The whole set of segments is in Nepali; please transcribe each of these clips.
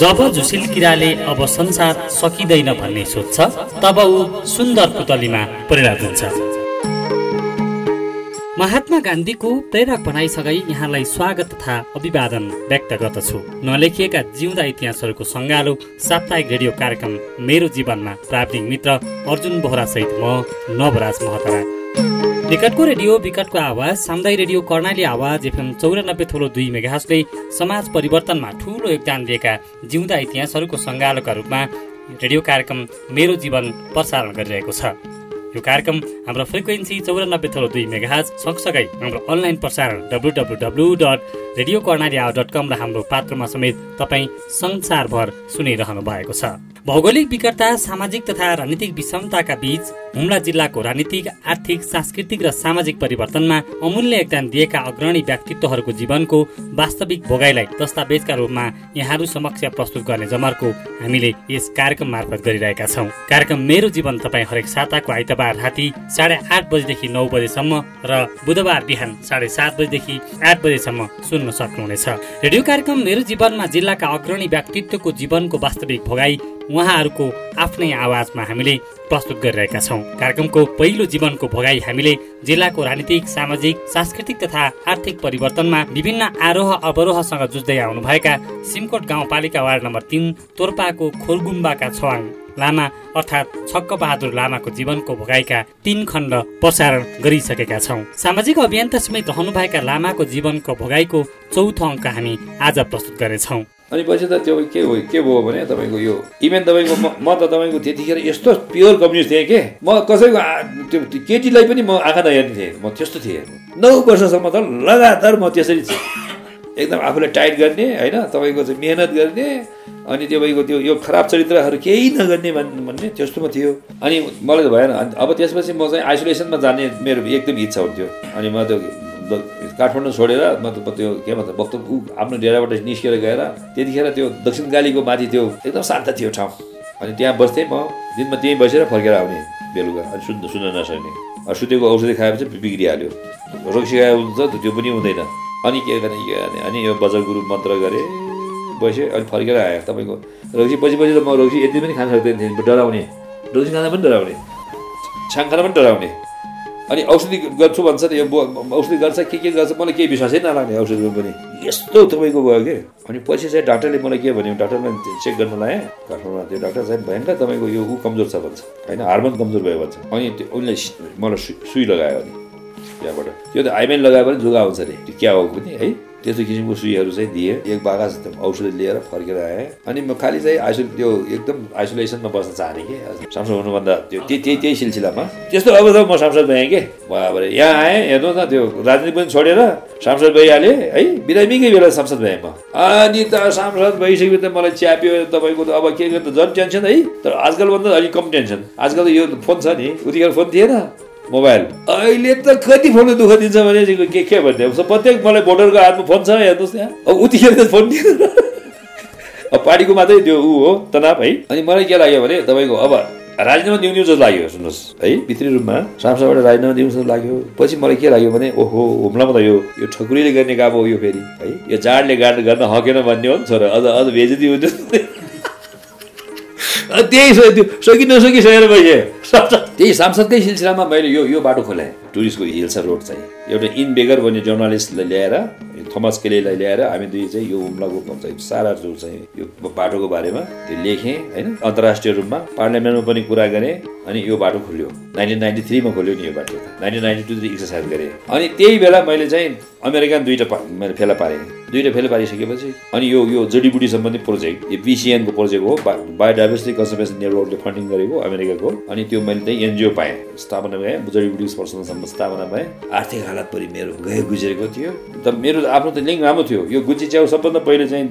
जब झुसिल किराले अब संसार सकिँदैन भन्ने सोध्छ तब ऊ सुन्दर पुतलीमा परिणत हुन्छ। महात्मा गान्धीको प्रेरक भनाइसँगै यहाँलाई स्वागत तथा अभिवादन व्यक्त गर्दछु। नलेखिएका जिउँदा इतिहासहरूको सङ्गालो साप्ताहिक रेडियो कार्यक्रम मेरो जीवनमा प्राविधिक मित्र अर्जुन बोहरासहित म नवराज महतरा। विकटको रेडियो विकटको आवाज सामुदायिक रेडियो कर्णाली आवाज एफएम चौरानब्बे थोलो दुई मेगासले समाज परिवर्तनमा ठुलो योगदान दिएका जिउँदा इतिहासहरूको सङ्गालोका रूपमा रेडियो कार्यक्रम मेरो जीवन प्रसारण गरिरहेको छ। यो कार्यक्रम हाम्रो फ्रिक्वेन्सी चौरानब्बे थोरो दुई मेगाज सँगसँगै हाम्रो अनलाइन प्रसारण W W W dot radio Karnali dot com र हाम्रो पात्रमा समेत तपाईँ संसारभर सुनिरहनु भएको छ। भौगोलिक विकटता सामाजिक तथा राजनीतिक विषमताका बीच हुम्ला जिल्लाको राजनीतिक आर्थिक सांस्कृतिक र सामाजिक परिवर्तनमा अमूल्य योगदान दिएका अग्रणी व्यक्तित्वहरूको जीवनको वास्तविक भोगाईलाई दस्तावेजका रूपमा यहाँहरू समक्ष प्रस्तुत गर्ने जमर्को हामीले यस कार्यक्रम मार्फत गरिरहेका छौँ। कार्यक्रम मेरो जीवन तपाईँ हरेक साताको आइतबार राति साढे आठ बजीदेखि नौ बजेसम्म र बुधबार बिहान साढे सात बजीदेखि आठ बजेसम्म सुन्न सक्नुहुनेछ। रेडियो कार्यक्रम मेरो जीवनमा जिल्लाका अग्रणी व्यक्तित्वको जीवनको वास्तविक भोगाई उहाँहरूको आफ्नै आवाजमा हामीले प्रस्तुत गरिरहेका छौँ। कार्यक्रमको पहिलो जीवनको भोगाई हामीले जिल्लाको राजनीतिक सामाजिक सांस्कृतिक तथा आर्थिक परिवर्तनमा विभिन्न आरोह अवरोहसँग जुझ्दै आउनुभएका सिमकोट गाउँपालिका वार्ड नम्बर तिन तोर्पाको खोलगुम्बाका छवाङ। लामा अर्थात् छक्क बहादुर लामाको जीवनको भोगाईका तीन खण्ड प्रसारण गरिसकेका छौँ। सामाजिक अभियन्ता समेत रहनुभएका लामाको जीवनको भोगाईको चौथो अङ्क हामी आज प्रस्तुत गर्नेछौँ अनि पछि त त्यो के हो के भयो भने तपाईँको यो इभेन तपाईँको म त तपाईँको त्यतिखेर यस्तो प्योर कम्युनिस्ट थिएँ कि? म कसैको त्यो केटीलाई पनि म आँखा नहेर्ने थिएँ। म त्यस्तो थिएँ। नौ वर्षसम्म त लगातार म त्यसरी एकदम आफूलाई टाइट गर्ने होइन? तपाईँको चाहिँ मिहिनेत गर्ने अनि तपाईँको त्यो यो खराब चरित्रहरू केही नगर्ने भन्ने त्यस्तोमा थियो। अनि मलाई त भएन। अब त्यसपछि म चाहिँ आइसोलेसनमा जाने मेरो एकदम इच्छा हुन्थ्यो। अनि म त्यो काठमाडौँ छोडेर मतलब त्यो के भन्छ वक्त ऊ आफ्नो डेराबाट निस्केर गएर त्यतिखेर त्यो दक्षिण गालीको माथि त्यो एकदम शान्त थियो ठाउँ। अनि त्यहाँ बस्थेँ म। दिनमा त्यहीँ बसेर फर्केर आउने बेलुका। अनि सुन्नु सुन्न नसक्ने। सुतेको औषधि खाएपछि बिग्रिहाल्यो। रोग सिकायो हुन्छ त्यो पनि हुँदैन। अनि के गर्ने अनि यो बजार गुरु मन्त्र गरेँ बसेँ अनि फर्केर आयो तपाईँको रक्सी पछि पछि त म रक्सी यति पनि खान सक्दैन थिएँ डराउने। रक्सी खाँदा पनि डराउने। छाङ खाँदा पनि डराउने। अनि औषधि गर्छु भन्छ त यो औषधि गर्छ के के गर्छ मलाई केही विश्वासै नलाग्ने औषधिमा पनि। यस्तो तपाईँको भयो कि? अनि पछि चाहिँ डाक्टरले मलाई के भन्यो डाक्टरमा चेक गर्न लगाएँ काठमाडौँमा त्यो डाक्टर चाहिँ भयङ्कर तपाईँको यो ऊ कमजोर छ भन्छ। होइन हार्मोन कमजोर भयो भन्छ। अनि त्यो उनले मलाई सुई लगायो अनि। त्यहाँबाट। त्यो त आइमेन लगायो भने जुगा हुन्छ अरे क्या हो पनि है? त्यस्तो किसिमको सुईहरू चाहिँ दिएँ। एक बागा औषधि लिएर फर्केर आएँ। अनि म खालि चाहिँ आइसो त्यो एकदम आइसोलेसनमा बस्न चाहेँ कि। सांसद हुनुभन्दा त्यो त्यही त्यही त्यही सिलसिलामा। त्यस्तो अवस्थामा म सांसद भएँ कि? अब यहाँ आएँ हेर्नु न त्यो राजनीति पनि छोडेर सांसद भइहालेँ है? बिरामीकै बेला सांसद भएँ म। अनि त सांसद भइसकेपछि त मलाई च्याप्यो तपाईँको त अब के गर्नु झन् टेन्सन है। तर आजकलभन्दा अलिक कम टेन्सन। आजकल त यो फोन छ नि। उतिखेर फोन थिएन। मोबाइल। अहिले त कति फोनले दुःख दिन्छ भने के के भन्ने? प्रत्येक मलाई भोटरको हातमा फोन छ हेर्नुहोस् त्यहाँ अब उतिखेर त फोन दिएर अब पार्टीको मात्रै त्यो ऊ हो तनाव है। अनि मलाई के लाग्यो भने तपाईँको अब राजीनामा दिउँ जस्तो लाग्यो सुन्नुहोस्। है भित्री रूपमा सांसदबाट राजीनामा दिउँ जस्तो लाग्यो। पछि मलाई के लाग्यो भने ओहो हुम्लामा त यो यो ठकुरीले गर्ने काम हो यो फेरि। है यो जाडले गाड गर्न हकेन भन्ने हो नि छोरा। अझ अझ भेजिदियो त्यही सोध्यो। सकी नसकी सकेर बसेँ। त्यही सांसदकै सिलसिलामा मैले यो यो बाटो खोलाएँ टुरिस्टको हिल्स रोड चाहिँ। एउटा इन बेगर भन्ने जर्नलिस्टलाई ल्याएर थोमस केलेलाई ल्याएर हामी दुई चाहिँ यो हुम्लाको चाहिँ सारा जो चाहिँ यो बाटोको बारेमा त्यो लेखेँ होइन? अन्तर्राष्ट्रिय रूपमा पार्लियामेन्टमा पनि कुरा गरेँ अनि यो बाटो खुल्यो। नाइन्टिन नाइन्टी थ्रीमा खोल्यो नि यो बाटो नाइन्टिन नाइन्टी टूतिर एक्सर्साइज गरेँ। अनि त्यही बेला मैले चाहिँ अमेरिकन दुईवटा मैले फेला पारेँ। दुईवटा फेला पारिसकेपछि अनि यो यो जडीबुटी सम्बन्धी प्रोजेक्ट यो पिसिएनको प्रोजेक्ट हो बायोडाइभर्सिटी कन्जर्भेसन नेटवर्कले फन्डिङ गरेको अमेरिकाको। अनि त्यो मैले चाहिँ एनजिओ पाएँ स्थापना भएँ जडीबुटी पर्सनसम्म स्थापना भएँ आर्थिक हालत परि मेरो गए गुज्रेको थियो। त मेरो आफ्नो त लिङ्क राम्रो थियो। यो गुची च्याउ सबभन्दा पहिले चाहिँ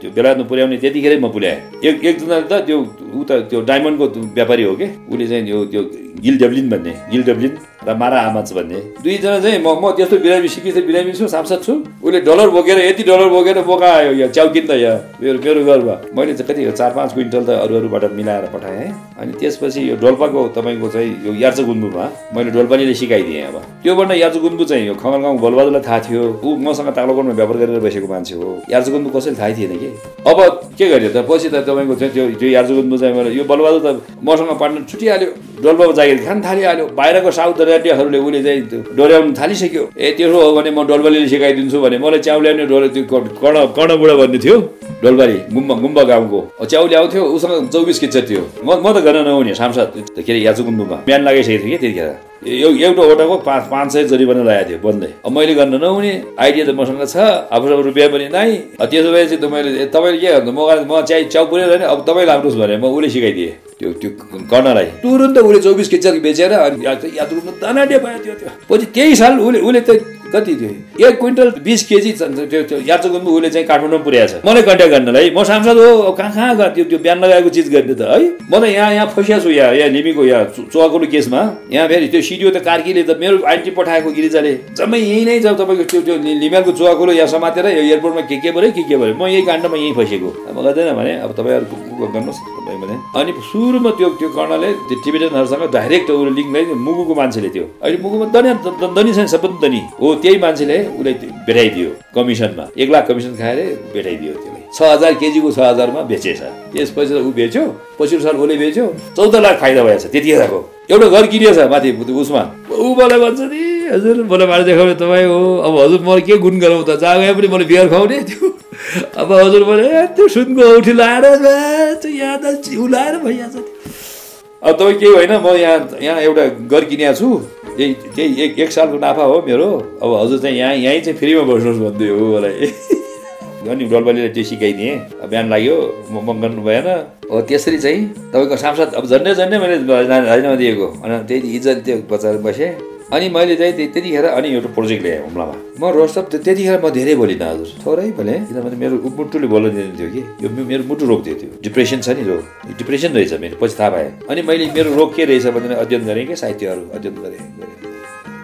त्यो बेलायतमा पुर्याउने त्यतिखेरै म पुर्याएँ। एक एकजनाले त त्यो ऊ त त्यो डायमन्डको व्यापारी हो कि? उसले चाहिँ यो त्यो गिल डेब्लिन भन्ने गिल डेब्लिन र मारा आमाच भन्ने। दुईजना चाहिँ म म त्यस्तो बिरामी सिकित बिरामी छु सांसद छु। उसले डलर बोकेर यति डलर बोकेर बोका आयो यहाँ च्याउ किन्दा यहाँ मेरो मेरो घरमा। मैले चाहिँ कति चार पाँच क्विन्टल त अरू अरूबाट मिलाएर पठाएँ। अनि त्यसपछि यो डोल्पाको तपाईँको चाहिँ यो यार्चो गुन्बुमा मैले डोल्पालीले सिकाइदिएँ अब। त्योभन्दा यार्चो गुन्बु चाहिँ यो खगल गाउँ गोलबाजुलाई थाहा थियो। ऊ मसँग तालोकोटमा व्यापार गरेर बसेको मान्छे हो। यार्चो गुन्बु कसैले थाहै थिएन कि? अब के गर्यो त? पछि त तपाईँको चाहिँ त्यो त्यो यार्चो गुन्बु मैले यो बलबहादुर त मसँग पार्टनर छुटिहाल्यो डोल्पाको जागिर खान थालिहाल्यो बाहिरको साउथ दरियाहरूले उसले चाहिँ डोर्याउनु थालिसक्यो। ए त्यसो हो भने म डोलबालीले सिकाइदिन्छु भने मलाई च्याउ ल्याउने डोले त्यो कर्ण कर्णबुढा भन्ने थियो। डोलबारी गुम्बा गुम्बा गाउँको। च्याउ ल्याउँथ्यो उसँग चौबिस किच्चर थियो। म म त गर्न नहुने सांसद के अरे याचु गुम्बुमा बिहान लगाइसकेको थिएँ कि त्यतिखेर? यो एउटा ओटाको पाँच पाँच सय जरिवाना लगाएको थियो बन्दै। अब मैले गर्न नहुने आइडिया त मसँग छ आफूसँग रुपियाँ पनि नै त्यसो भए चाहिँ तपाईँले तपाईँले के गर्नु? म म चाहिँ च्याउ पुऱ्याएर अब तपाईँ लाग्नुहोस् भने म उसले सिकाइदिएँ त्यो त्यो कर्णलाई। तुरुन्त उसले चौबिस किच्चर बेचेर अनि याद दाना पायो त्यो त्यो। पछि त्यही साल उसले उसले त कति थियो? एक क्विन्टल बिस केजी त्यो याचोगुम्बु उसले चाहिँ काठमाडौँ छ। मलाई कन्ट्याक्ट गर्नलाई। म सांसद हो कहाँ कहाँ त्यो त्यो बिहान लगाएको चिज गर्ने त है। म त यहाँ यहाँ फसिया छु यहाँ यहाँ निमीको यहाँ चुवाकुलो केसमा। यहाँ फेरि त्यो सिडियो त कार्कीले त मेरो आइटी पठाएको गिरिजाले। जम्मै यहीँ नै छ तपाईँको त्यो त्यो लिमेलको चुवाकुलो यहाँ समातेर यो एयरपोर्टमा के के भयो के के भयो म यही काण्डमा यहीँ फसेको। अब गर्दैन भने अब तपाईँहरू गर्नुहोस्। तपाईँ भने। अनि सुरुमा त्यो त्यो कर्णले त्यो टिबेटनहरूसँग डाइरेक्ट उसले लिङ्क मुगुको मान्छेले त्यो। अहिले मुगुमा दनी दनी छैन सबै दनी हो त्यही मान्छेले उसलाई भेटाइदियो कमिसनमा। एक लाख कमिसन खाएर भेटाइदियो त्यसलाई। छ हजार केजीको छ हजारमा बेचेछ। त्यसपछि त ऊ बेच्यो पछिल्लो साल उसले बेच्यो चौध लाख फाइदा भएछ त्यतिखेरको एउटा घर किनिएछ माथि उसमा। ऊ मलाई भन्छ नि हजुर मलाई मारे देखाउने तपाईँ हो। अब हजुर मलाई के गुण गरौँ त? जहाँ गए पनि मैले बियर खुवाउने त्यो अब हजुर मैले त्यो सुनको औठी लाएर यहाँ त भइहाल्छ। अब तपाईँ केही होइन म यहाँ यहाँ एउटा घर किनेको छु। त्यही एक एक सालको नाफा हो मेरो। अब हजुर चाहिँ यहाँ यहीँ चाहिँ फ्रीमा बस्नुहोस् भन्दै हो मलाई। अनि डलबालीलाई त्यो सिकाइदिएँ बिहान लाग्यो म गर्नु भएन हो त्यसरी चाहिँ तपाईँको सांसद अब झन्डै झन्डै मैले राजीनामा दिएको अनि त्यही इज्जत त्यो बचाएर बसेँ अनि मैले चाहिँ त्यतिखेर अनि एउटा प्रोजेक्ट ल्याएँ हुम्लामा म रोस्टप त्यतिखेर म धेरै बोलिनँ हजुर थोरै भने किनभने मेरो मुटुले बोल्न थियो कि यो मेरो मुटु रोग थियो डिप्रेसन छ नि रोग डिप्रेसन रहेछ मेरो पछि थाहा पाएँ अनि मैले मेरो रोग के रहेछ भने अध्ययन गरेँ कि साहित्यहरू अध्ययन गरेँ गरेँ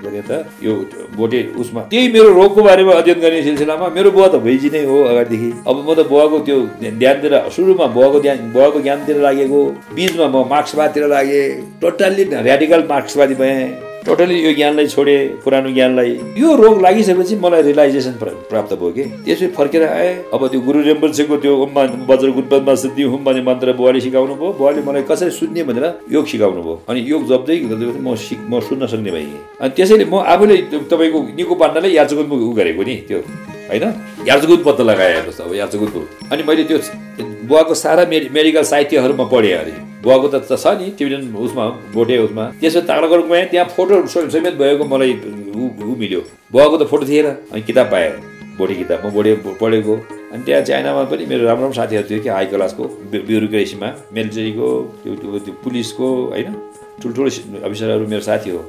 त। यो बोटे उसमा त्यही मेरो रोगको बारेमा अध्ययन गर्ने सिलसिलामा मेरो बुवा त भइजी नै हो अगाडिदेखि। अब म त बुवाको त्यो ध्यान दिएर सुरुमा बुवाको ध्यान बुवाको ज्ञानतिर लागेको। बिचमा म मार्क्सवादतिर लागेँ। टोटल्ली ऱ्याडिकल मार्क्सवादी भएँ। टोटली यो ज्ञानलाई छोडेँ पुरानो ज्ञानलाई। यो रोग लागिसकेपछि मलाई रियलाइजेसन प्राप्त भयो कि? त्यसपछि फर्केर आएँ। अब त्यो गुरु रेम्बलसेको त्यो बज्र गुणपदमा सिद्धि हुम भन्ने मन्त्र बुवाले सिकाउनु भयो। बुवाले मलाई कसरी सुन्ने भनेर योग सिकाउनु भयो। अनि योग जप्दै गर्दै म सिक म सुन्न सक्ने भएँ। अनि त्यसैले म आफूले तपाईँको निको पार्नलाई याचुकुन उ गरेको नि त्यो। होइन? याचुकुन पत्ता लगाएँ हेर्नुहोस् अब याचुकुनको अनि मैले त्यो बुवाको सारा मेडिकल साहित्यहरूमा पढेँ अरे। बुवाको त छ नि टिबिटन उसमा भोटे उसमा। त्यसो तागडागढ गएँ त्यहाँ फोटो समेत भएको मलाई ऊ मिल्यो। बुवाको त फोटो थिएन अनि किताब पाएँ। भोटे किताब। म भोटे पढेको। अनि त्यहाँ चाइनामा पनि मेरो राम्रो राम्रो साथीहरू थियो कि हाई क्लासको ब्युरोक्रेसीमा। मिलिट्रीको त्यो पुलिसको होइन? ठुल्ठुलो अफिसरहरू मेरो साथी हो।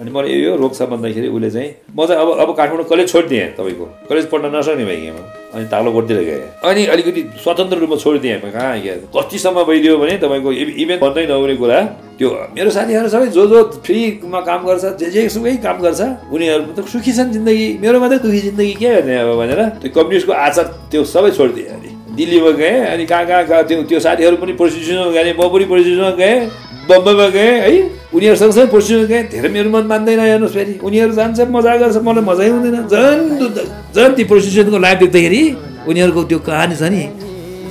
अनि मलाई यो रोग छ भन्दाखेरि उसले चाहिँ म चाहिँ अब अब काठमाडौँ कलेज छोडिदिएँ तपाईँको। कलेज पढ्न नसक्ने भएँ म। अनि तालो गोठतिर गएँ। अनि अलिकति स्वतन्त्र रूपमा छोडिदिएँ कहाँ गएँ कतिसम्म भइदियो भने तपाईँको इभेन्ट भन्दै नहुने कुरा त्यो मेरो साथीहरू सबै जो जो फ्रीमा काम गर्छ जे जे सुकै काम गर्छ उनीहरू त सुखी छन् जिन्दगी। मेरो मात्रै दुखी जिन्दगी के गर्ने अब भनेर त्यो कम्युनिस्टको आचार त्यो सबै छोडिदिएँ अनि। दिल्लीमा गएँ अनि कहाँ कहाँ त्यो त्यो साथीहरू पनि प्रोसिक्युसनमा गएँ म पनि प्रोसिक्युसनमा गएँ। बम्बईमा गएँ है उनीहरू सँगसँगै प्रोसिक्युसन गएँ धेरै मेरो मन मान्दैन हेर्नुहोस् फेरि उनीहरू जान्छ मजा गर्छ मलाई मजै हुँदैन झन् झन् ती प्रोसिक्युसनको लाइफ देख्दाखेरि उनीहरूको त्यो कहानी छ नि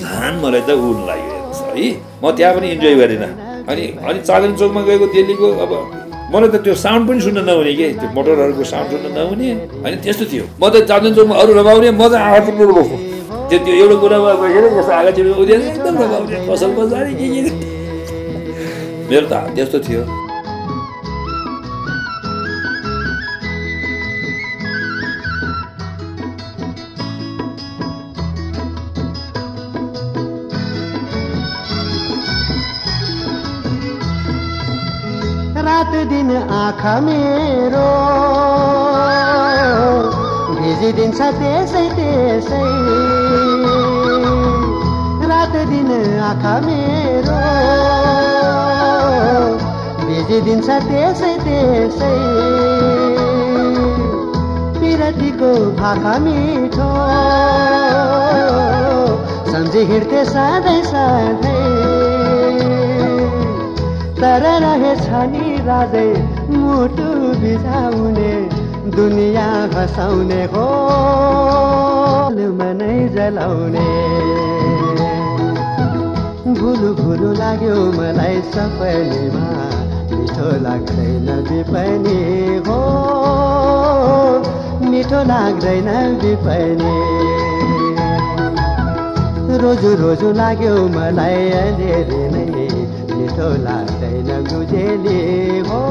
झन् मलाई त उड्नु लाग्यो हेर्नुहोस् है म त्यहाँ पनि इन्जोय गरिनँ अनि अनि चाँदनी चौकमा गएको दिल्लीको अब मलाई त त्यो साउन्ड पनि सुन्न नहुने कि त्यो मोटरहरूको साउन्ड सुन्न नहुने अनि त्यस्तो थियो म त चाँदनी चौकमा अरू रमाउने म त आँखा बस्छु त्यो त्यो एउटा कुरामा बसेर जस्तो आँखा चिरो एकदम रमाउने फसल बजारे के मेरो त त्यस्तो थियो रात दिन आँखा मेरो भिजिदिन्छ त्यसै त्यसै। रात दिन आँखा मेरो बिजिदिन्छ त्यसै त्यसै। पिरतीको भाका मिठो। सम्झी हिँड्थे सधैँ सधैँ। तर रहेछ नि राजै मुटु बिजाउने दुनियाँ हँसाउने हो। मनै जलाउने। भुलु भुलु लाग्यो मलाई सपनीमा। मिठो लाग्दैन बिपनी हो। मिठो लाग्दैन बिपनी रोजु रोजु लाग्यो मलाई अँधेरी नै। मिठो लाग्दैन गुजेली हो।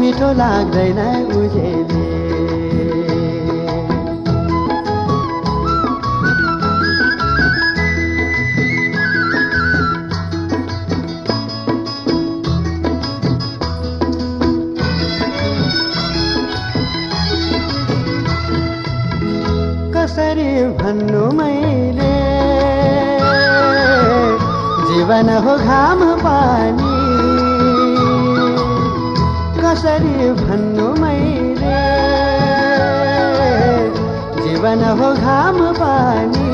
मिठो लाग्दैन उजेली कसरी भन्नु मैले? जीवन हो घाम पानी। कसरी भन्नु मैले? जीवन हो घाम पानी।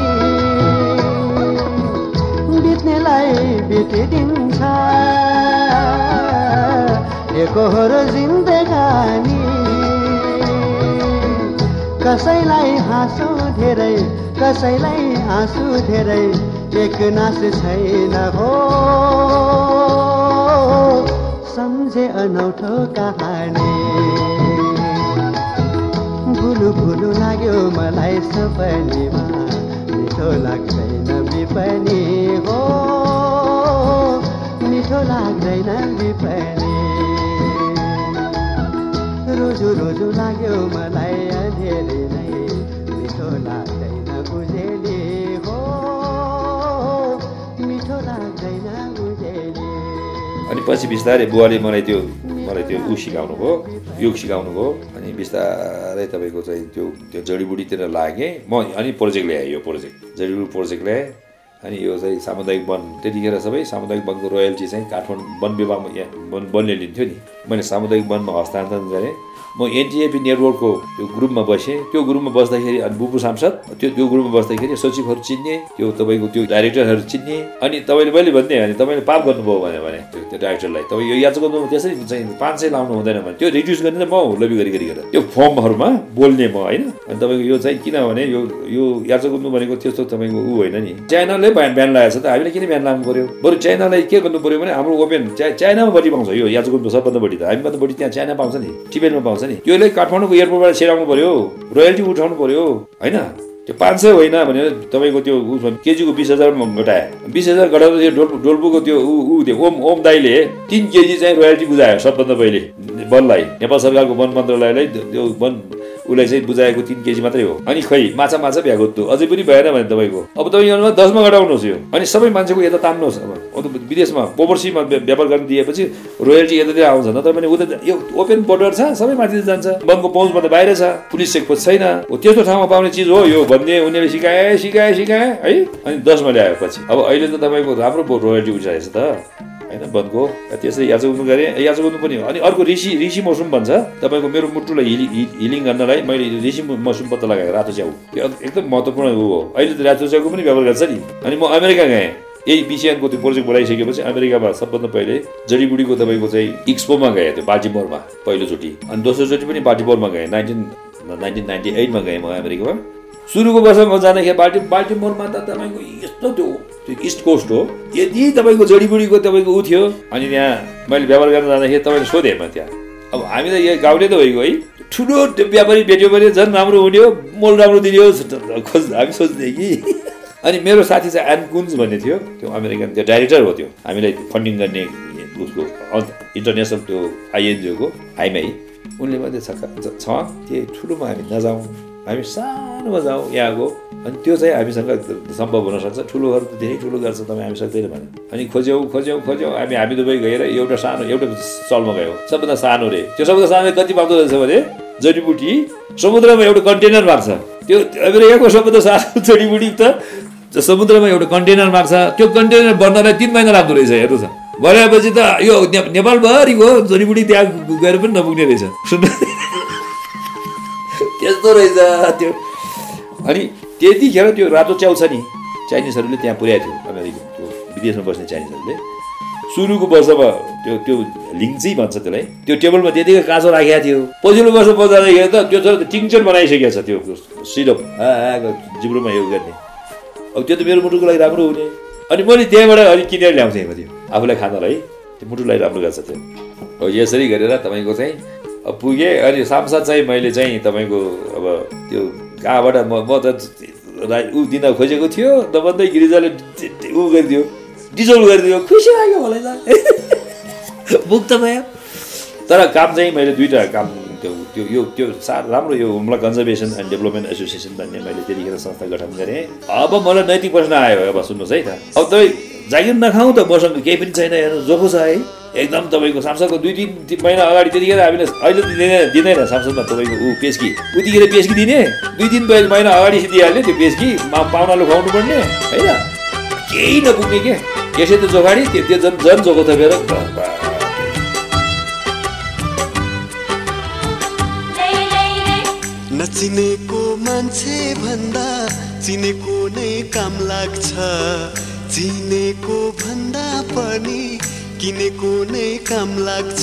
बित्नेलाई बितिदिन्छ। एकहोरो जिन्दगानी कसैलाई हाँसो धेरै कसैलाई हाँसो धेरै एक नास छैन हो। सम्झे अनौठो कहानी। भुलु भुलु लाग्यो मलाई सपनीमा मिठो लाग्दैन बिपनी हो। मिठो लाग्दैन बिपनी रोजु रोजु लाग्यो मलाई अँधेरी नै। मिठो लाग्दैन उजेली हो। मिठो लाग्दैन उजेली अनि पछि बिस्तारै बुवाले मलाई त्यो मलाई त्यो ऊ सिकाउनु भयो योग सिकाउनु भयो अनि बिस्तारै तपाईँको चाहिँ त्यो त्यो जडीबुडीतिर लागेँ। म अनि प्रोजेक्ट ल्याएँ यो प्रोजेक्ट। जडीबुडी प्रोजेक्ट ल्याएँ। अनि यो चाहिँ सामुदायिक वन त्यतिखेर सबै सामुदायिक वनको रोयल्टी चाहिँ काठमाडौँ वन विभागमा यहाँ वन वनले लिन्थ्यो नि। मैले सामुदायिक वनमा हस्तान्तरण गरेँ। म एनटिएपी नेटवर्कको त्यो ग्रुपमा बसेँ। त्यो ग्रुपमा बस्दाखेरि अनि बुबु सांसद त्यो त्यो ग्रुपमा बस्दाखेरि सचिवहरू चिन्ने त्यो तपाईँको त्यो डाइरेक्टरहरू चिन्ने अनि तपाईँले मैले भन्ने अनि तपाईँले पाप गर्नुभयो भने भने त्यो डाइरेक्टरलाई। तपाईँ यो याचो गर्नु त्यसरी चाहिँ पाँच सय लाउनु हुँदैन भने। त्यो रिड्युस गर्ने म लबी गरी गरिकन त्यो फर्महरूमा बोल्ने म होइन? अनि तपाईँको यो चाहिँ किनभने यो यो याचो गर्नु भनेको त्यस्तो तपाईँको ऊ होइन नि। चाइनाले ब्यान लगाएको छ त हामीले किन ब्यान लाग्नु पर्यो? बरु चाइनालाई के गर्नु पर्यो भने हाम्रो ओपेन चाइनामा बढी पाउँछ यो याचो गर्नु सबभन्दा बढी। त हामीभन्दा बढी त्यहाँ चाइना पाउँछ नि टिबेटमा पाउँछ नि। त्यसले काठमाडौँको एयरपोर्टबाट छिराउनु पर्यो रोयल्टी उठाउनु पर्यो होइन? त्यो पाँच सय होइन भने तपाईँको त्यो ऊ केजीको बिस हजारमा घटाए। बिस हजार घटाउँदा त्यो डोल्पु डोल्पुको त्यो ऊ ऊ त्यो ओम ओम दाईले तिन केजी चाहिँ रोयल्टी बुझायो सबभन्दा पहिले। वनलाई नेपाल सरकारको वन मन्त्रालयलाई त्यो वन उसलाई चाहिँ बुझाएको तिन केजी मात्रै हो। अनि खै माछा माछा भ्यागोत्तो अझै पनि भएन भने तपाईँको। अब तपाईँ यो दसमा घटाउनुहोस् यो। अनि सबै मान्छेको यता तान्नुहोस् अब। विदेशमा ओभरसीमा व्या- व्यापार गर्न दिएपछि रोयल्टी यतातिर आउँछ। नत्र भने उता यो ओपन बोर्डर छ सबै माथि जान्छ। वनको पहुँचमा त बाहिर छ पुलिस चेकपोस्ट छैन। हो त्यस्तो ठाउँमा पाउने चिज हो यो भन्ने। उनीहरूले सिकाए सिकाए सिकाए है। अनि दसमा ल्यायो पछि अब अहिले त तपाईँको राम्रो रोयल्टी उठाएको छ त। होइन वनको त्यसरी याचो गर्नु गरेँ याचो गर्नु पनि हो। अनि अर्को ऋषि ऋषि मौसम भन्छ तपाईँको मेरो मुटुलाई हिलि हि- हिलिङ गर्नलाई मैले ऋषि मौसम पत्ता लगाएको रातो च्याउ। त्यो एकदम महत्त्वपूर्ण हो। अहिले त रातो च्याउको पनि व्यवहार गर्छ नि। अनि म अमेरिका गएँ। यही बिसिएनको त्यो प्रोजेक्ट बनाइसकेपछि अमेरिकामा सबभन्दा पहिले जडीबुडीको तपाईँको चाहिँ इक्सपोमा गएँ त्यो बाल्टिमोरमा पहिलोचोटि। अनि दोस्रोचोटि पनि बाल्टिमोरमा गएँ। नाइन्टिन नाइन्टिन नाइन्टी एटमा गएँ म अमेरिकामा। सुरुको वर्षमा जाँदाखेरि बाल्टी बाल्टिमोरमा त तपाईँको यस्तो त्यो त्यो इस्ट कोस्ट हो। यदि तपाईँको जडीबुडीको तपाईँको ऊ थियो अनि त्यहाँ मैले व्यवहार गर्न जाँदाखेरि तपाईँले सोधेँ म त्यहाँ। अब हामी त यो गाउँले त भइगयो है। ठुलो व्यापारी भेट्यो भने झन् राम्रो हुने हो मोल राम्रो दिने हो खोज हामी सोच्ने कि। अनि मेरो साथी चाहिँ एन कुन्स भन्ने थियो त्यो अमेरिकन त्यो डाइरेक्टर हो त्यो। हामीलाई फन्डिङ गर्ने उसको इन्टरनेसनल त्यो आइएनजिओको हाइमै उनले मात्रै छ छ त्यो ठुलोमा हामी नजाउँ। हामी सानोमा जाउँ यहाँको अनि त्यो चाहिँ हामीसँग सम्भव हुनसक्छ ठुलोहरू त धेरै ठुलो गर्छ तपाईँ हामी सक्दैन भने। अनि खोज्यौँ खोज्यौँ खोज्यौँ। हामी हामी दुबई गएर एउटा सानो एउटा चलमा गयौँ। सबभन्दा सानो रे। त्यो सबभन्दा सानो कति पाउँदो रहेछ भने जडीबुटी। समुद्रमा एउटा कन्टेनर मार्छ। त्यो अमेरिकाको सबभन्दा सानो जडीबुटी त समुद्रमा एउटा कन्टेनर माग्छ त्यो कन्टेनर बन्नलाई तिन महिना लाग्दो रहेछ हेर्नु त। भनेपछि त यो नेपालभरिको जडीबुडी त्यहाँ गएर पनि नपुग्ने रहेछ। सुन्नु त्यस्तो रहेछ त्यो। अनि त्यतिखेर त्यो रातो च्याउ छ नि चाइनिजहरूले त्यहाँ पुर्याएको थियो अमेरिका त्यो विदेशमा बस्ने चाइनिजहरूले। सुरुको वर्षमा त्यो त्यो लिङ्ची भन्छ त्यसलाई। त्यो टेबलमा त्यतिकै काँचो राखेको थियो। पछिल्लो वर्ष बजारदेखि त त्यो त टिङ्चर बनाइसकेको छ त्यो सिरप। जिब्रोमा यो गर्ने। अब त्यो त मेरो मुटुको लागि राम्रो हुने। अनि मैले त्यहाँबाट अलिक किनेर ल्याउँथेँ अब त्यो आफूलाई खानलाई। त्यो मुटुलाई राम्रो गर्छ त्यो। हो यसरी गरेर तपाईँको चाहिँ पुगेँ। अनि सांसद चाहिँ मैले चाहिँ तपाईँको अब त्यो कहाँबाट म म त ऊ दिन खोजेको थियो नभन्दै गिरिजाले डि- डि- ऊ गरिदियो डिजोल्भ गरिदियो। खुसी लाग्यो मलाई त। मुक्त भयो। तर काम चाहिँ मैले दुईवटा काम त्यो त्यो यो त्यो सा राम्रो यो Humla conservation and development association भन्ने मैले त्यतिखेर संस्था गठन गरेँ। अब मलाई नैतिक प्रश्न आयो अब सुन्नुहोस् है त। अब तपाईँ जागिर नखाउँ त मसँग केही पनि छैन हेर्नु जोखो छ है। एकदम तपाईँको सांसदको दुई तिन महिना अगाडि त्यतिखेर हामीले अहिले दिँदैन दिँदैन सांसदमा तपाईँको ऊ पेस्की। उतिखेर पेस्की दिने। दुई तिन महिना अगाडि दिइहाल्ने त्यो पेस्की। मा पाहुनाले खुवाउनु पर्ने होइन? केही नपुग्ने के? यसै त जोगाडी त्यो त्यो झन् झन् जोको थपेर नचिनेको मान्छे भन्दा चिनेको नै काम लाग्छ। चिनेको भन्दा पनि किनेको नै काम लाग्छ।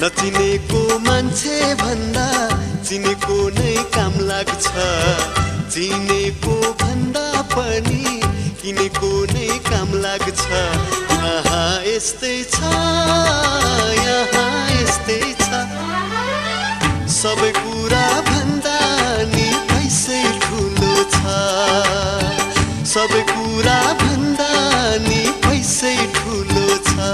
नचिनेको मान्छे भन्दा चिनेको नै काम लाग्छ। चिनेको भन्दा पनि किनेको नै काम लाग्छ। यहाँ यस्तै छ यहाँ यस्तै छ। सबै कुरा भन्दा नि पैसै ठुलो छ। सबै कुरा भन्दा नि पैसै ठुलो छ।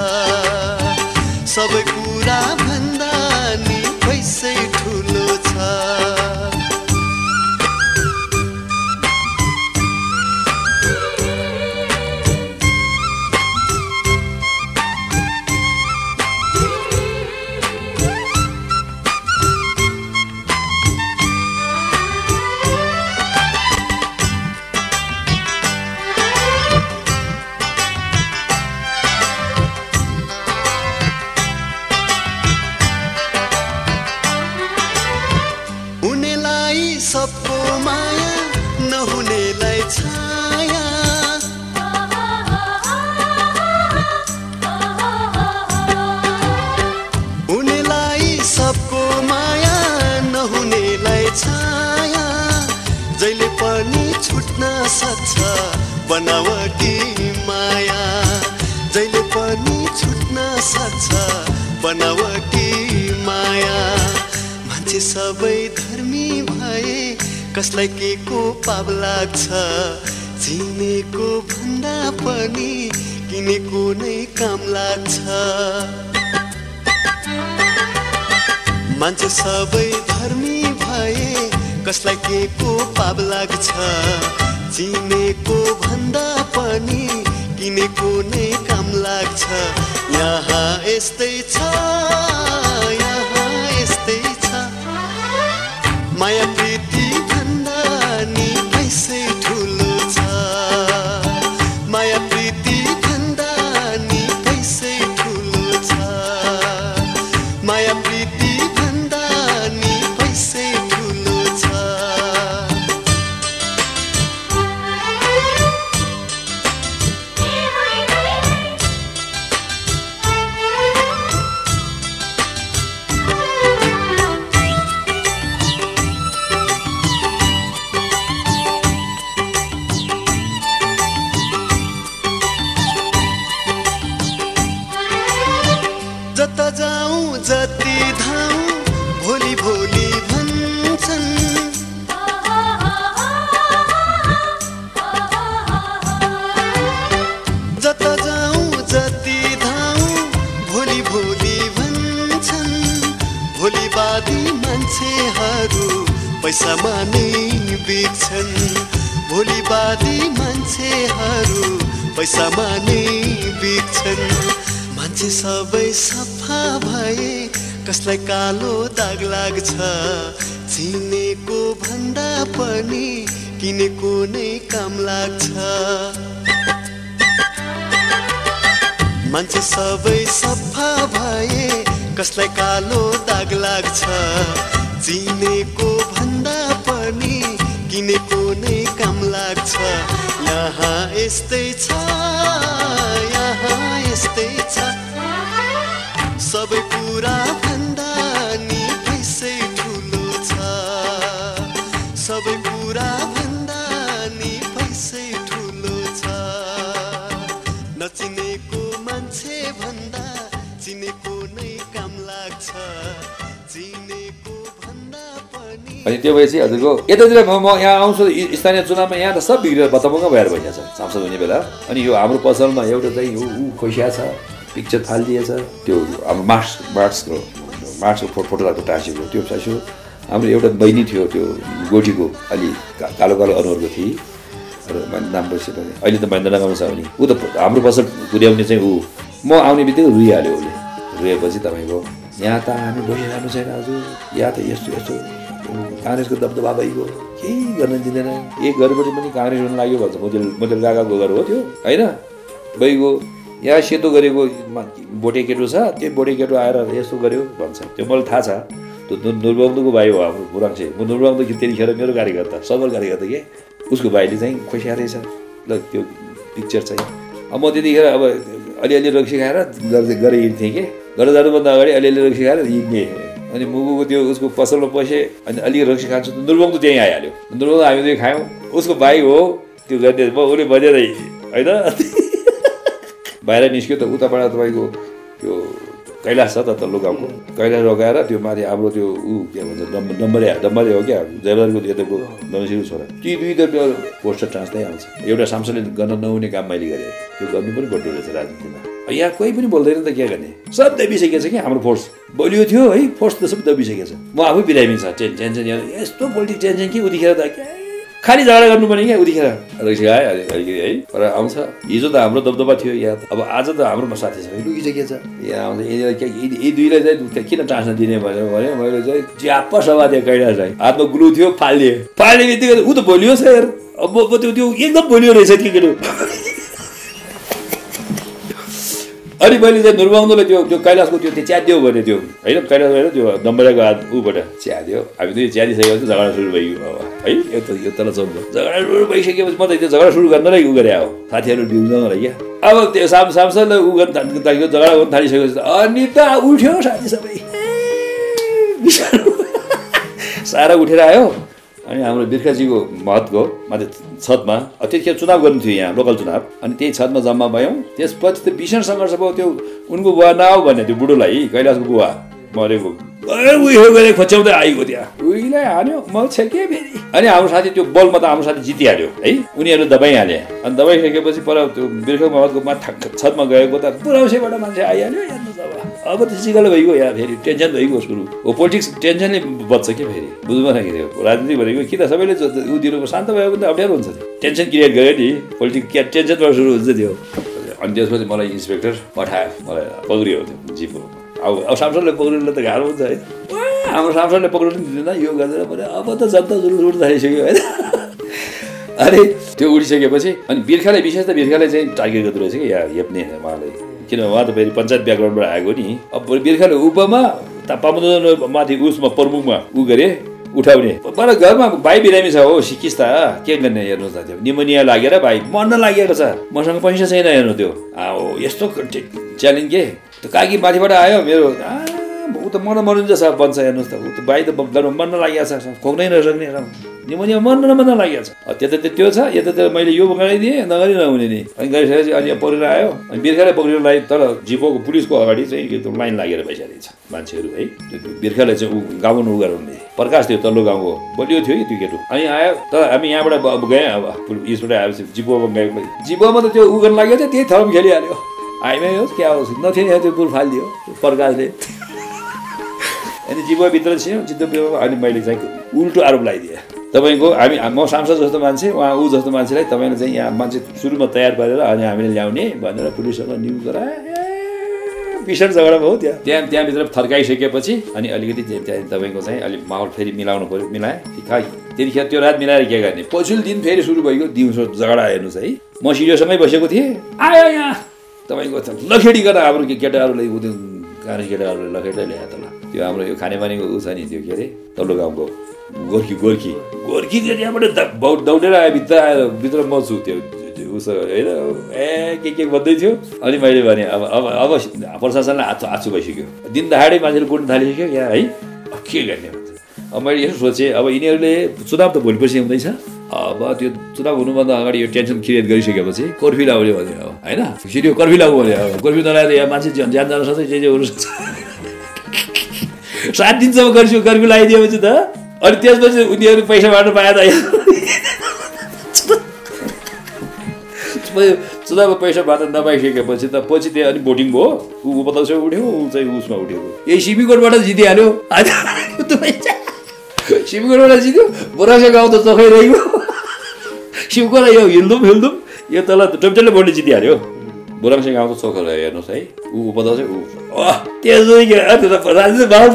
सबै कुरा भन्दा नि पैसै ठुलो छ। मान्छे सबै धर्मी भए कसलाई के को पाप लाग्छ? चिनेको भन्दा पनि किनेको नै काम लाग्छ। यहाँ यस्तै छ यहाँ यस्तै छ। माया जता धाउँ भोलि भोलि भन्छन्। जता जाउँ जति धाउँ भोलि भोलि भन्छन्। भोलिवादी मान्छेहरू पैसामा नै बेच्छन् भोलिवादी मान्छेहरू पैसामा नै बेच्छन् मान्छे सबै सफा भए कसलाई कालो दाग लाग्छ? चिनेको भन्दा पनि किनेको नै काम लाग्छ। मान्छे सबै सफा भए कसलाई कालो दाग लाग्छ? चिनेको भन्दा पनि किनेको नै काम लाग्छ। यहाँ यस्तै छ यहाँ यस्तै सबै कुरा भन्दा नि पैसै ठुलो छ। सबै कुरा भन्दा नि पैसै ठुलो छ। नचिनेको मान्छे भन्दा चिनेको नै काम लाग्छ। चिनेको भन्दा पनि अनि त्यो भएपछि हजुरको यतातिर म यहाँ आउँछु स्थानीय चुनावमा यहाँ त सब बिग्रेर बत्ताबुङ्ग भएर भइरहेछ सांसद हुने बेला। अनि यो हाम्रो पसलमा एउटा चाहिँ ऊ खोसिया छ। पिक्चर फालिदिएछ त्यो हाम्रो मार्क्स मार्क्सको मार्क्सको फोटो राखेको टाँसेको त्यो टाँस्यो हाम्रो एउटा बहिनी थियो त्यो गोटीको अलि कालो कालो अनुहारको थिए र नाम पनि अहिले त महेन्द्रनगरमा छ भने। ऊ त हाम्रो पसल पुर्याउने चाहिँ ऊ। म आउने बित्तिकै रुइहाल्यो उसले। रुएपछि तपाईँको यहाँ त हामी बसिरहनु छैन हजुर। यहाँ त यस्तो यस्तो। काङ्ग्रेसको दबदबा भइगयो। केही गर्न दिँदैन। एक घरबाट पनि काङ्ग्रेस लाग्यो भन्छ। मोदेल काकाको घर हो त्यो। होइन? भइगयो। यहाँ सेतो गरेको बोटे केटो छ त्यो बोटे केटो आएर यस्तो गर्यो भन्छ। त्यो मलाई थाहा छ। त्यो नुर- नुरबङ्दुको भाइ हो हाम्रो बुराङ्से म नुरबङ्दु त्यतिखेर मेरो कार्यकर्ता सबल कार्यकर्ता के? उसको भाइले चाहिँ खोसिया रहेछ। ल त्यो पिक्चर चाहिँ। अब म त्यतिखेर अब अलिअलि रक्सी खाएर गर्दै गरेर हिँड्थेँ कि? घर जानुभन्दा अगाडि अलिअलि रक्सी खाएर हिँड्ने। अनि मुगुको त्यो उसको पसलमा पसेँ अनि अलिक रक्सी खान्छु। त नुरबङ्दु त्यहीँ आइहाल्यो। नुरबङ्दु हामी दुई खायौँ। उसको भाइ हो त्यो गर्ने उसले बजेरै होइन? बाहिर निस्क्यो त उताबाट तपाईँको त्यो कैलाश छ त तल्लो गाउँको। कैलाश रोगाएर त्यो माथि हाम्रो त्यो ऊ के भन्छ डम्ब डम्बरे डम्बरे हो क्या जयबारको यताको नमसिरु छोरा। ती दुई त त्यो पोस्टर ट्रान्समै आउँछ। एउटा सांसदले गर्न नहुने काम मैले गरेँ। त्यो गर्नु पनि पर्दो रहेछ राजनीतिमा। यहाँ कोही पनि बोल्दैन त के गर्ने? सब दबिसकेको छ कि हाम्रो फोर्स। बलियो थियो है फोर्स त सब दबिसकेको छ। म आफै बिरामी छ। टेन टेन्सन यस्तो पोलिटिक टेन्सन कि उतिखेर त खालि झगडा गर्नुपर्ने क्या उतिखेर? रहेछ है अलिकति है? तर आउँछ। हिजो त हाम्रो दबदबा थियो यहाँ। अब आज त हाम्रोमा साथी सबै लुकिसकेको छ? यहाँ आउँछ। के- यी दुईलाई चाहिँ किन टाँस्न दिने भनेर भने मैले चाहिँ च्याप्प सभा दिएँ कैलाश चाहिँ। हातमा ग्लु थियो फालिदिएँ। फाल्ने बित्तिकै ऊ त भोलियो छ यार अब त्यो एकदम भोलियो रहेछ त्यो केटो अनि मैले चाहिँ नुरबङ्दुले त्यो त्यो कैलाशको त्यो त्यो च्यादियो भने त्यो होइन कैलाश होइन त्यो डम्बरेको हात ऊबाट च्यादियो। हामी दुई च्यादिसकेपछि झगडा सुरु भइगयो अब है यो त यो तल चल्छ झगडा सुरु भइसकेपछि म त त्यो झगडा सुरु गर्नलाई उ गरे हो। साथीहरू बिउजनलाई क्या। अब त्यो साम सांसदलाई उ गर्न थाल्यो झगडा गर्नु थालिसकेपछि अनि त उठ्यो साथी सबै सारा उठेर आयो अनि हाम्रो बिर्खाजीको महत्को माथि छतमा त्यतिखेर चुनाव गर्नु थियो यहाँ लोकल चुनाव। अनि त्यही छतमा जम्मा भयौँ। त्यसपछि त भीषण सङ्घर्ष भयो। त्यो उनको बुवा नआऊ भने त्यो बुढोलाई कैलाशको बुवा। मरेको उयो गरे खोच्याउँदै आइगयो त्यहाँ उहिले हान्यो म छेकेँ फेरि अनि हाम्रो साथी त्यो बलमा त हाम्रो साथी जितिहाल्यो है उनीहरू दबाइहाले अनि दबाइसकेपछि पर त्यो बिर्खा महतको माथि छतमा गएको त पुराउसेबाट मान्छे आइहाल्यो अब अब त सिकालो भइगयो यहाँ फेरि टेन्सन भइगयो सुरु हो पोलिटिक्स टेन्सनले बच्छ कि फेरि बुझ्नु त्यो राजनीति भनेको कि त सबैले उ दिनु शान्त भयो भने त अप्ठ्यारो हुन्छ टेन्सन क्रिएट गर्यो नि पोलिटिक्स क्या टेन्सनबाट सुरु हुन्छ त्यो अनि त्यसपछि मलाई इन्सपेक्टर पठायो मलाई पक्रियो त्यो जिपो अब अब सांसदले पक्रिनुलाई त गाह्रो हुन्छ है। हाम्रो सांसदले पक्रिनु दिँदैन यो गरेर भने अब त जनता जुलुस उठ्न थालिसक्यो होइन। अनि त्यो उडिसकेपछि अनि बिर्खाले विशेष त बिर्खाले चाहिँ टार्गेट गर्दो रहेछ कि? यहाँ हेप्ने उहाँले। किनभने उहाँ त फेरि पञ्चायत ब्याकग्राउन्डबाट आएको नि। अब बिर्खाले उपमा पामुदन माथि उसमा प्रमुखमा उ गरे उठाउने। तर घरमा भाइ बिरामी छ हो सिकिस् त। के गर्ने हेर्नुहोस् न त्यो। निमोनिया लागेर भाइ मर्न लागेको छ। मसँग पैसा छैन हेर्नु त्यो। यस्तो च्यालेन्ज के? त्यो काकी माथिबाट आयो मेरो ऊ त मर्न मर्नु जस्तो बन्छ हेर्नुहोस् त ऊ त भाइ त मर्न लागेको छ खोक्नै नसक्ने न मर्न लागेको छ। अब त्यता त त्यो छ यता त मैले यो गराइदिएँ नगरी नहुने नि। अनि गरिसकेपछि अनि पक्रेर आयो अनि बिर्खाले पक्रेर लाई तर जिपोको पुलिसको अगाडि चाहिँ त्यो लाइन लागेर भइसकेको छ मान्छेहरू है। बिर्खाले चाहिँ ऊ गाउनु उ गराउने प्रकाश थियो तल्लो गाउँको बलियो थियो कि त्यो केटो अनि आयो तर हामी यहाँबाट गएँ अब यसबाट आएपछि जिपोमा गएको जिपोमा त त्यो उ गर्न लाग्यो त्यही थरम खेलिहाल्यो। हामीमै होस् क्या होस् नथिए नि त्यो पुल फालिदियो प्रकाशले अनि जिब्वाभित्र छियौँ जिब्वा अनि मैले चाहिँ उल्टो आरोप लगाइदिएँ तपाईँको हामी म सांसद जस्तो मान्छे उहाँ ऊ जस्तो मान्छेलाई तपाईँले चाहिँ यहाँ मान्छे सुरुमा तयार पारेर अनि हामीले ल्याउने भनेर पुलिससँग न्युज गराए भीषण झगडा भयो त्यहाँ त्यहाँ त्यहाँभित्र थर्काइसकेपछि अनि अलिकति त्यहाँ तपाईँको चाहिँ अलिक माहौल फेरि मिलाउनु पऱ्यो मिलाएँ खै त्यतिखेर त्यो रात मिलाएर के गर्ने पछिल्लो दिन फेरि सुरु भइगयो दिउँसो झगडा हेर्नुहोस् है म सिरियोसँगै बसेको थिएँ आयो यहाँ तपाईँको लखेडी गरेर हाम्रो केटाहरूले उ त्यो काने केटाहरूले लखेटै ल्यायो त त्यो हाम्रो यो खानेपानीको ऊ छ नि त्यो के अरे? तल्लो गाउँको गोर्खी गोर्खी। गोर्खी त्यहाँबाट दौडेर आयो भित्र आएर भित्र म छु। त्यो उसो होइन? ए के के भन्दै थियो? अनि मैले भने अब अब अब प्रशासनलाई हात हात भइसक्यो। दिन दहाडै मान्छेले कुट्न थालिसक्यो। यहाँ है? के गर्ने अब मैले यसो सोचेँ अब यिनीहरूले चुनाव त भोलिपर्सि हुँदैछ। अब त्यो चुनाव हुनुभन्दा अगाडि यो टेन्सन क्रिएट गरिसकेपछि कर्फ्यू लगाउने भने अब होइन फेरि यो कर्फ्यू लागु भने अब कर्फ्यू नलाएर यहाँ मान्छे ज्यान जान सक्छ जे जे हुनु सक्छ सात दिनसम्म कर्फ्यू कर्फ्यू लगाइदिएपछि त अनि त्यसपछि उनीहरू पैसा बाँड्नु पाएन चुनावमा पैसा बाँड्न नपाइसकेपछि त पछि त्यहाँ अनि भोटिङ भयो ऊ उपदक्ष उठ्यो ऊ चाहिँ उसमा उठ्यो यही सिमीकोटबाट जितिहाल्यो सिमीकोटबाट जित्यो बोरासा गाउँ त चोखै रह्यो सिमकोट यो हिल्दुम हिल्दुम यो तल टोपटोले बोर्डले जितिहाल्यो बोराङ्से गाउँ त चोखो रह्यो हेर्नुहोस् है ऊ उपदक्ष ऊ अँ त्यसो राजेन्द्र बाबु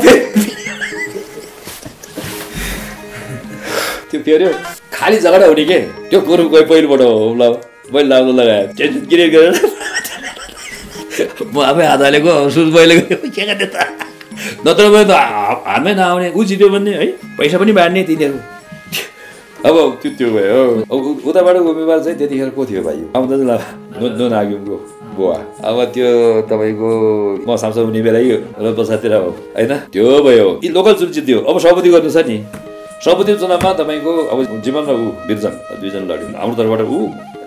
त्यो फेऱ्यो खालि झगडा हुने के त्यो कुरो गयो पहिलोबाट हो ल मैले लाउनु लगायो टेन्सन क्रिएट म आफै हात हालेको सुरु के गर्ने त नत्र भने त हातमै नआउने ऊ जित्यो भने है? पैसा पनि बाँड्ने तिनीहरू। अब त्यो त्यो भयो। अब उताबाट उम्मेदवार चाहिँ त्यतिखेर को थियो भाइ? आउँदा चाहिँ नो नाग्युमको बुवा अब त्यो तपाईँको म सांसद हुने बेला र बसातिर हो होइन? त्यो भयो। यी लोकल चुनाव जित्यो अब सभापति गर्नु छ नि। सभापति चुनावमा तपाईँको अब जीवन र ऊ बिर्जन दुईजना लड्यो। हाम्रो तर्फबाट ऊ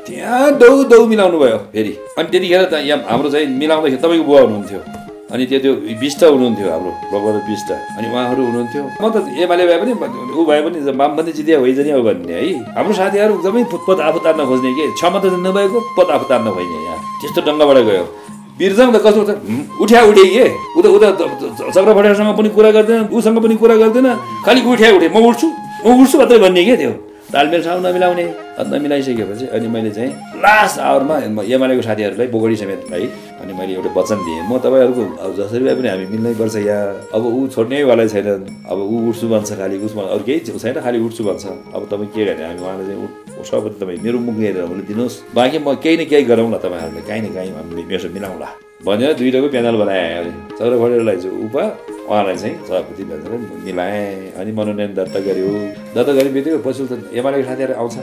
त्यहाँ दौ दौ मिलाउनु भयो फेरि। अनि त्यतिखेर यहाँ हाम्रो चाहिँ मिलाउँदाखेरि तपाईँको बुवा हुनुहुन्थ्यो। अनि त्यो त्यो बिष्ट हुनुहुन्थ्यो हाम्रो प्रबल बिष्ट अनि उहाँहरू हुनुहुन्थ्यो। म त एमाले भए पनि ऊ भए पनि वामपन्थी जितिया होइजनी हो भन्ने है। हाम्रो साथीहरू एकदमै पद आफू तान्न खोज्ने के? क्षमता नभएको पद आफू तान्न खोज्ने यहाँ। त्यस्तो डङ्गाबाट गयो। बिर्जङ त कस्तो हुँ, उठ्या उठे के? उता उता चक्र भट्टासँग पनि कुरा गर्दैन उसँग पनि कुरा गर्दैन। खालि उठ्या उठे म उठ्छु। म उठ्छु मात्रै भन्ने के त्यो? तालमेल ठाउँ नमिलाउने अनि नमिलाइसकेपछि अनि मैले चाहिँ लास्ट आवरमा एमआलएको साथीहरूलाई बोगडी समेत भाइ अनि मैले एउटा वचन दिएँ। म तपाईँहरूको अब जसरी भए पनि हामी मिल्नै पर्छ यहाँ अब ऊ छोड्नेवाला छैन अब ऊ उठ्छु भन्छ खालि उसमा अरू केही छैन खालि उठ्छु भन्छ। अब तपाईँ के गर्ने? हामी उहाँलाई चाहिँ सबै तपाईँ मेरो मुख हेरेर हुन दिनुहोस्। बाँकी म केही न केही गरौँला तपाईँहरूले काहीँ न काहीँ हामीले मिलाउँला। भनेर दुइटाको प्यानल बनाएँ। चक्र भट्टराईलाई चाहिँ उपा उहाँलाई चाहिँ सभापति मिलाएँ अनि मनोनयन दर्ता गर्यो दर्ता गर्ने बित्तिकै पछि त एमालेको साथीहरू आउँछ।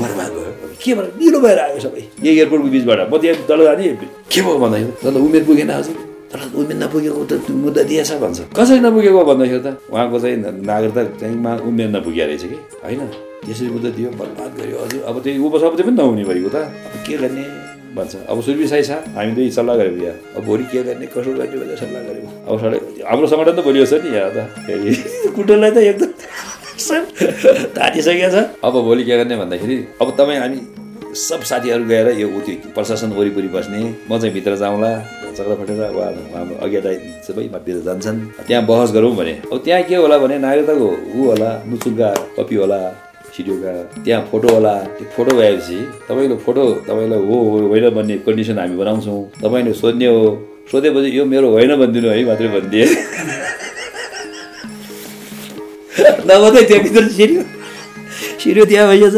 बर्बाद भयो। के भएर निलो भएर आयो सबै। यही एयरपोर्टको बिचबाट। म त्यहाँ तल जाने। के भयो भन्दाखेरि त उमेर पुगेन हजुर। तर उमेर नपुगेको त मुद्दा दिएछ भन्छ। कसरी नपुगेको भन्दाखेरि त? उहाँको चाहिँ नागरिकता चाहिँ मा उमेर नपुगेको रहेछ कि? होइन। त्यसरी मुद्दा दियो बर्बाद गर्यो हजुर अब त्यो उपसभापति पनि नहुने भइगयो त। अब के गर्ने भन्छ? अब सुरबी साई छ हामी दुई सल्लाह गऱ्यौँ यहाँ अब भोलि के गर्ने? कसो गर्ने भनेर सल्लाह गऱ्यौँ अब सडक हाम्रो सङ्गठन त बलियो छ नि यहाँ त। फेरि। त एकदम तातिसकेको छ। अब भोलि के गर्ने भन्दाखेरि अब तपाईँ हामी सब साथीहरू गएर यो त्यो प्रशासन वरिपरि बस्ने म चाहिँ भित्र जाउँला चक्र फटेर वा हाम्रो अज्ञात सबै भित्र जान्छन्। त्यहाँ बहस गरौँ भने। अब त्यहाँ के होला भने नागरिकताको ऊ होला मुचुल्का कपी होला सिडिओका त्यहाँ फोटो होला। त्यो फोटो भएपछि तपाईँको फोटो तपाईँलाई हो होइन भन्ने कन्डिसन हामी बनाउँछौँ। तपाईँले सोध्ने हो सोधेपछि यो मेरो होइन भनिदिनु है मात्रै भनिदिए। नभए त्यहाँभित्र सिरियो। सिरियो त्यहाँ भइएछ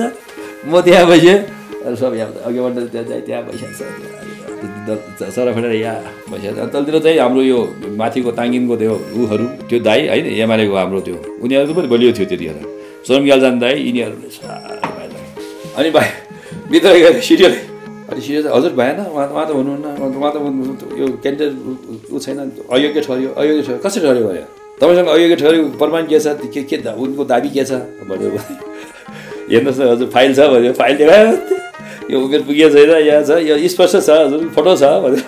म त्यहाँ भइसकेँ। अनि सब यहाँ अघिबाट त्यहाँ त्यहाँ भइसकेको छ सर फटेर यहाँ भइसकेको छ तलतिर चाहिँ हाम्रो यो माथिको ताङ्गिमको त्यो ऊहरू त्यो दाई होइन एमालेको हाम्रो त्यो उनीहरूको पनि बलियो थियो त्यतिखेर। सोम ग्यालजान दाई यिनीहरूले। अनि भाइ भित्र गएर सिरियल अनि सिरियल चाहिँ हजुर भएन उहाँ उहाँ त हुनुहुन्न उहाँ त यो क्यान्डिडेट ऊ छैन। अयोग्य ठहऱ्यो अयोग्य ठहऱ्यो कसरी ठहऱ्यो भने तपाईँसँग अयोग्य ठहऱ्यो प्रमाण के छ? के के उनको दाबी के छ? भन्यो। भने हेर्नुहोस् न हजुर फाइल छ भन्यो। फाइल देखायो। यो उमेर पुगेको छैन यहाँ छ यो स्पष्ट छ हजुर फोटो छ भन्यो।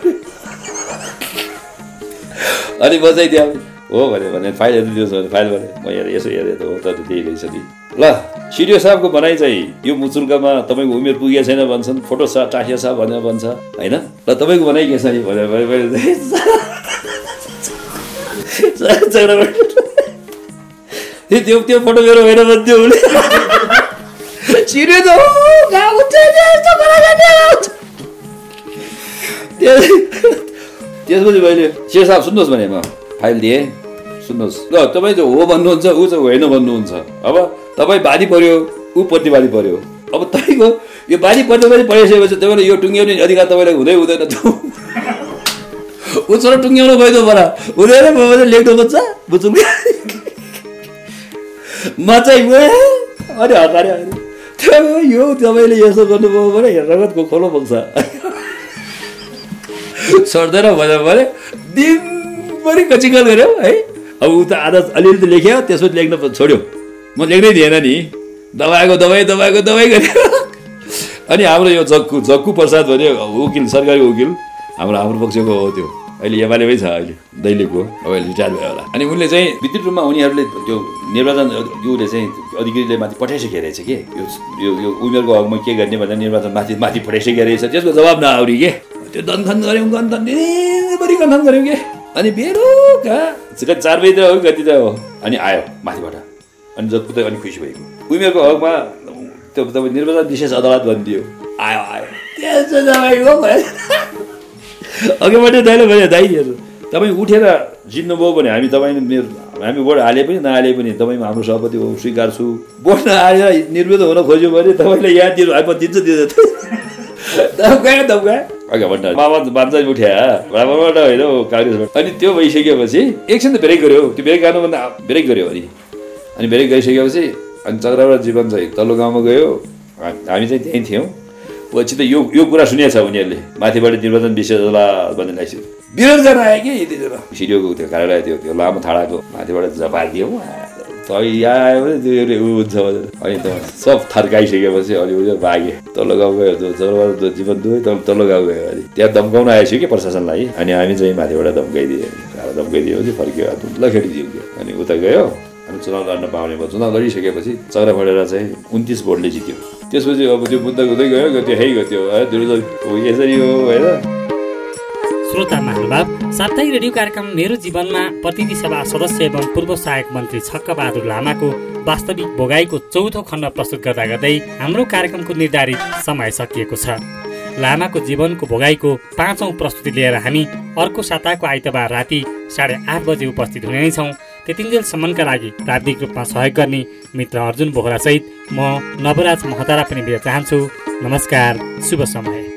अनि म हो भने भने फाइल हेर्नु दिनुहोस् भने फाइल भने म हेरेँ यसो हेरेँ त हो त त्यही रहेछ नि। ल सिडिओ साहबको भनाइ चाहिँ यो मुचुल्कामा तपाईँको उमेर पुगेको छैन भन्छन् फोटो छ टाँसिया छ भनेर भन्छ होइन? ल तपाईँको भनाइ के छ नि भनेर त्यो त्यो फोटो मेरो होइन भन्थ्यो उसले सिडिओ त्यसपछि मैले से साहब सुन्नुहोस् भने म फाइल दिएँ। सुन्नुहोस्। ल तपाईँ चाहिँ हो भन्नुहुन्छ ऊ चाहिँ होइन भन्नुहुन्छ। अब तपाईँ बानी पर्यो ऊ प्रतिवादी पर्यो। अब तपाईँको यो बानी प्रतिवादी परिसकेपछि तपाईँले यो टुङ्ग्याउने अधिकार तपाईँलाई हुँदै हुँदैन ऊ छोरा टुङ्ग्याउनु गइदो परा हुँदैन लेख्नु खोज्छ बुझुल म चाहिँ अनि हतारे त्यो यो तपाईँले यसो गर्नुभयो भने रगतको खोलो पुग्छ सर्दैन भन्यो भने दिनभरि कचिकल गऱ्यो है। अब ऊ त आधा अलिअलि लेख्यो त्यसपछि लेख्न छोड्यो। म लेख्नै दिएन नि। दबाएको दबाई दबाएको दबाई गऱ्यो अनि हाम्रो यो जक्कु जक्कु प्रसाद भन्यो वकिल सरकारी वकिल। हाम्रो हाम्रो पक्षको हो त्यो। अहिले एमालेमै छ अहिले दैलेखको। अब अहिले रिटायर भयो होला। अनि उनले चाहिँ विद्युत रूपमा उनीहरूले त्यो निर्वाचन योले चाहिँ अधिकारीले माथि पठाइसकेको रहेछ कि? यो यो यो उमेरको हकमा के गर्ने भनेर निर्वाचन माथि माथि पठाइसकेको रहेछ। त्यसको जवाब नआउरी के? त्यो दन्थन गऱ्यौँ गन्थन। दिनभरि गन्थन गऱ्यौँ कि? अनि बेलुका कति चार बजीतिर हो कति त हो। अनि आयो माथिबाट। अनि जति त अनि खुसी भएको उमेरको हकमा त्यो तपाईँ निर्वाचन विशेष अदालत भनिदियो। आयो आयो। भयो अघिबाट दाइले भने दाइहरू तपाईँ उठेर जित्नुभयो भने हामी तपाईँ मेरो हामी भोट हाले पनि नहाले पनि तपाईँमा हाम्रो सभापति हो स्वीकार छु। भोट नहालेर निर्विरोध हुन खोज्यो भने तपाईँलाई यहाँ दिनु हामी दिन्छ बान्छ उठ्या बाबाबाट होइन काङ्ग्रेसबाट। अनि त्यो भइसकेपछि एकछिन त ब्रेक गऱ्यो त्यो ब्रेक गर्नुभन्दा ब्रेक गऱ्यो अनि अनि ब्रेक गरिसकेपछि अनि चक्राबाट जीवन चाहिँ तल्लो गाउँमा गयो। हामी चाहिँ त्यहीँ थियौँ। पछि त यो यो कुरा सुनेको छ उनीहरूले माथिबाट निर्वाचन विशेष अदालत भन्ने लाइस विरोध गर्न आयो कि त्यतिखेर सिडिओको त्यो कार्यालय त्यो त्यो लामो थाडाको माथिबाट झपारिदियो त यहाँ आयो भने त्यो हुन्छ भनेर अनि त सब थर्काइसकेपछि अनि उयो भागे। तल्लो गाउँ गयो त्यो जीवन दुवै तल तल्लो गाउँ गयो। अनि त्यहाँ धम्काउन आएछु कि प्रशासनलाई? अनि हामी चाहिँ माथिबाट धम्काइदियो धम्काइदिएपछि फर्क्यो ल खेलिदियो अनि उता गयो। चुनाव लड्न पाउने भयो चुनाव लडिसकेपछि चक्रा पढेर चाहिँ उन्तिस भोटले जित्यो। त्यसपछि अब त्यो मुद्दा हुँदै गयो त्यो है गयो त्यो हो यसरी हो होइन? श्रोता महानुभाव साप्ताहिक रेडियो कार्यक्रम मेरो जीवनमा प्रतिनिधि सभा सदस्य एवं पूर्व सहायक मन्त्री छक्कबहादुर लामाको वास्तविक भोगाईको चौथो खण्ड प्रस्तुत गर्दा गर्दै हाम्रो कार्यक्रमको निर्धारित समय सकिएको छ। लामाको जीवनको भोगाईको पाँचौँ प्रस्तुति लिएर हामी अर्को साताको आइतबार राति साढे आठ बजे उपस्थित हुने नै छौँ त्यतिन्जेलसम्मका लागि प्राविधिक रूपमा सहयोग गर्ने मित्र अर्जुन बोहरासहित म नवराज महतारा पनि बिदा चाहन्छु। नमस्कार शुभ समय।